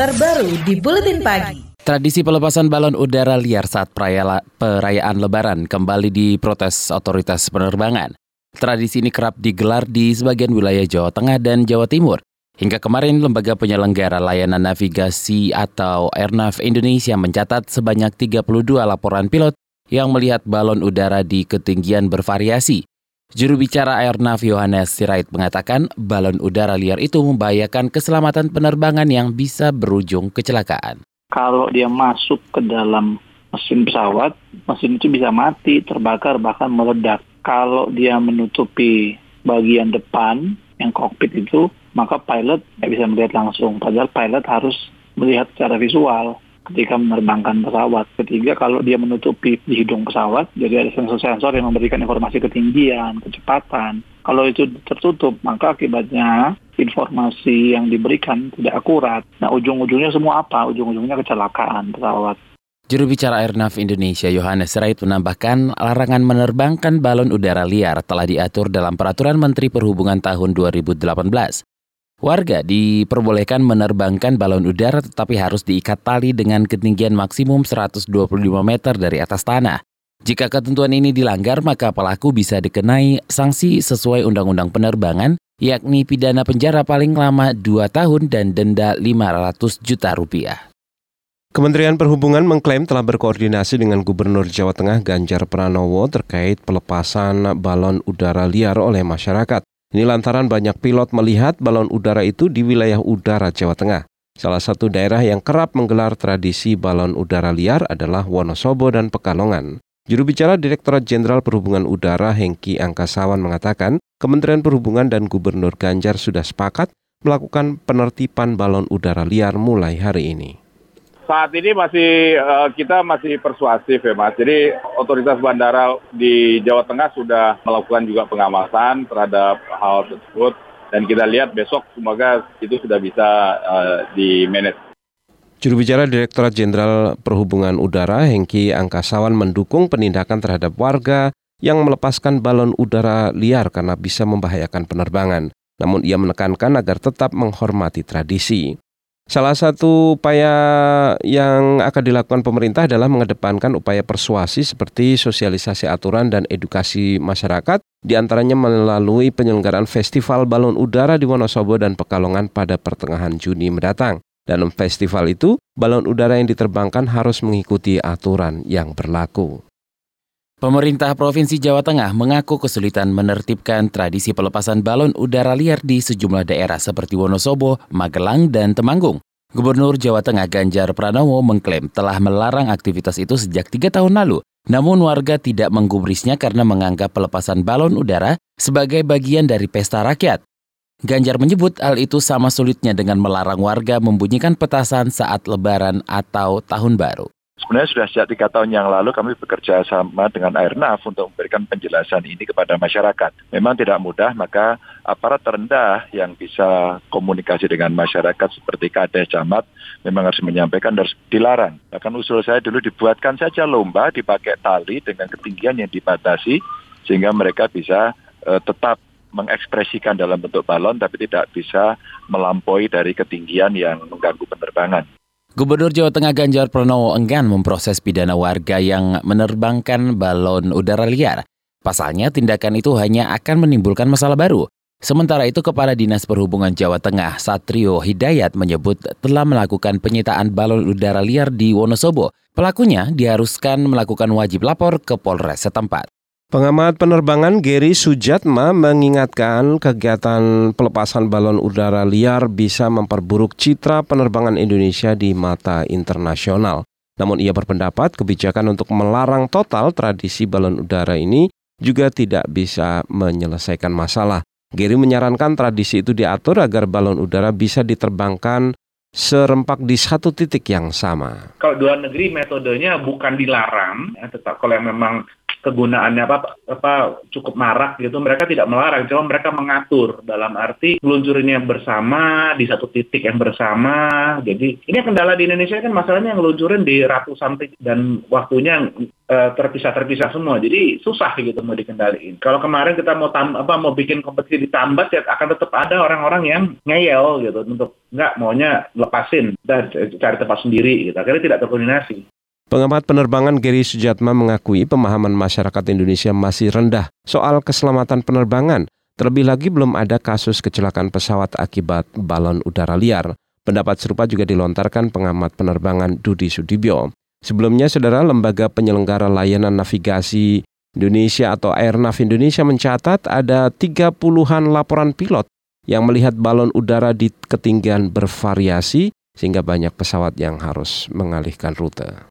terbaru di Buletin Pagi. Tradisi pelepasan balon udara liar saat perayaan Lebaran kembali diprotes otoritas penerbangan. Tradisi ini kerap digelar di sebagian wilayah Jawa Tengah dan Jawa Timur. Hingga kemarin, lembaga penyelenggara layanan navigasi atau Airnav Indonesia mencatat sebanyak 32 laporan pilot yang melihat balon udara di ketinggian bervariasi. Juru bicara Airnav Yohanes Sirait mengatakan balon udara liar itu membahayakan keselamatan penerbangan yang bisa berujung kecelakaan. Kalau dia masuk ke dalam mesin pesawat, mesin itu bisa mati, terbakar, bahkan meledak. Kalau dia menutupi bagian depan yang kokpit itu, maka pilot tidak bisa melihat langsung. Padahal pilot harus melihat secara visual ketika menerbangkan pesawat. Ketiga, kalau dia menutupi di hidung pesawat, jadi ada sensor-sensor yang memberikan informasi ketinggian, kecepatan. Kalau itu tertutup, maka akibatnya informasi yang diberikan tidak akurat. Nah, ujung-ujungnya semua apa? Ujung-ujungnya kecelakaan pesawat. Juru bicara Airnav Indonesia Yohanes Rait menambahkan larangan menerbangkan balon udara liar telah diatur dalam Peraturan Menteri Perhubungan tahun 2018. Warga diperbolehkan menerbangkan balon udara tetapi harus diikat tali dengan ketinggian maksimum 125 meter dari atas tanah. Jika ketentuan ini dilanggar, maka pelaku bisa dikenai sanksi sesuai Undang-Undang Penerbangan, yakni pidana penjara paling lama 2 tahun dan denda 500 juta rupiah. Kementerian Perhubungan mengklaim telah berkoordinasi dengan Gubernur Jawa Tengah Ganjar Pranowo terkait pelepasan balon udara liar oleh masyarakat. Ini lantaran banyak pilot melihat balon udara itu di wilayah udara Jawa Tengah. Salah satu daerah yang kerap menggelar tradisi balon udara liar adalah Wonosobo dan Pekalongan. Juru bicara Direktorat Jenderal Perhubungan Udara Hengki Angkasawan mengatakan, Kementerian Perhubungan dan Gubernur Ganjar sudah sepakat melakukan penertiban balon udara liar mulai hari ini saat ini masih uh, kita masih persuasif ya Mas. Jadi otoritas bandara di Jawa Tengah sudah melakukan juga pengawasan terhadap hal tersebut dan kita lihat besok semoga itu sudah bisa uh, di manage. Juru bicara Direktorat Jenderal Perhubungan Udara Hengki Angkasawan mendukung penindakan terhadap warga yang melepaskan balon udara liar karena bisa membahayakan penerbangan. Namun ia menekankan agar tetap menghormati tradisi. Salah satu upaya yang akan dilakukan pemerintah adalah mengedepankan upaya persuasi seperti sosialisasi aturan dan edukasi masyarakat, di antaranya melalui penyelenggaraan Festival Balon Udara di Wonosobo dan Pekalongan pada pertengahan Juni mendatang. Dalam festival itu, balon udara yang diterbangkan harus mengikuti aturan yang berlaku. Pemerintah Provinsi Jawa Tengah mengaku kesulitan menertibkan tradisi pelepasan balon udara liar di sejumlah daerah seperti Wonosobo, Magelang, dan Temanggung. Gubernur Jawa Tengah Ganjar Pranowo mengklaim telah melarang aktivitas itu sejak tiga tahun lalu. Namun warga tidak menggubrisnya karena menganggap pelepasan balon udara sebagai bagian dari pesta rakyat. Ganjar menyebut hal itu sama sulitnya dengan melarang warga membunyikan petasan saat lebaran atau tahun baru. Sebenarnya sudah sejak tiga tahun yang lalu kami bekerja sama dengan Airnav untuk memberikan penjelasan ini kepada masyarakat. Memang tidak mudah, maka aparat terendah yang bisa komunikasi dengan masyarakat seperti Kades Camat memang harus menyampaikan harus dilarang. Bahkan usul saya dulu dibuatkan saja lomba dipakai tali dengan ketinggian yang dibatasi sehingga mereka bisa uh, tetap mengekspresikan dalam bentuk balon tapi tidak bisa melampaui dari ketinggian yang mengganggu penerbangan. Gubernur Jawa Tengah Ganjar Pranowo enggan memproses pidana warga yang menerbangkan balon udara liar. Pasalnya tindakan itu hanya akan menimbulkan masalah baru. Sementara itu Kepala Dinas Perhubungan Jawa Tengah Satrio Hidayat menyebut telah melakukan penyitaan balon udara liar di Wonosobo. Pelakunya diharuskan melakukan wajib lapor ke Polres setempat. Pengamat penerbangan Gary Sujatma mengingatkan kegiatan pelepasan balon udara liar bisa memperburuk citra penerbangan Indonesia di mata internasional. Namun ia berpendapat kebijakan untuk melarang total tradisi balon udara ini juga tidak bisa menyelesaikan masalah. Gary menyarankan tradisi itu diatur agar balon udara bisa diterbangkan serempak di satu titik yang sama. Kalau dua negeri metodenya bukan dilarang, ya, tetap kalau memang kegunaannya apa apa cukup marak gitu. Mereka tidak melarang cuma mereka mengatur. Dalam arti meluncurinnya bersama di satu titik yang bersama. Jadi ini kendala di Indonesia kan masalahnya yang luncurin di ratusan titik dan waktunya uh, terpisah-terpisah semua. Jadi susah gitu mau dikendaliin. Kalau kemarin kita mau tam apa mau bikin kompetisi ditambah ya akan tetap ada orang-orang yang ngeyel gitu untuk nggak maunya lepasin dan cari tempat sendiri gitu. Akhirnya tidak terkoordinasi Pengamat penerbangan Gary Sujatma mengakui pemahaman masyarakat Indonesia masih rendah soal keselamatan penerbangan. Terlebih lagi belum ada kasus kecelakaan pesawat akibat balon udara liar. Pendapat serupa juga dilontarkan pengamat penerbangan Dudi Sudibyo. Sebelumnya, saudara lembaga penyelenggara layanan navigasi Indonesia atau Airnav Indonesia mencatat ada 30-an laporan pilot yang melihat balon udara di ketinggian bervariasi sehingga banyak pesawat yang harus mengalihkan rute.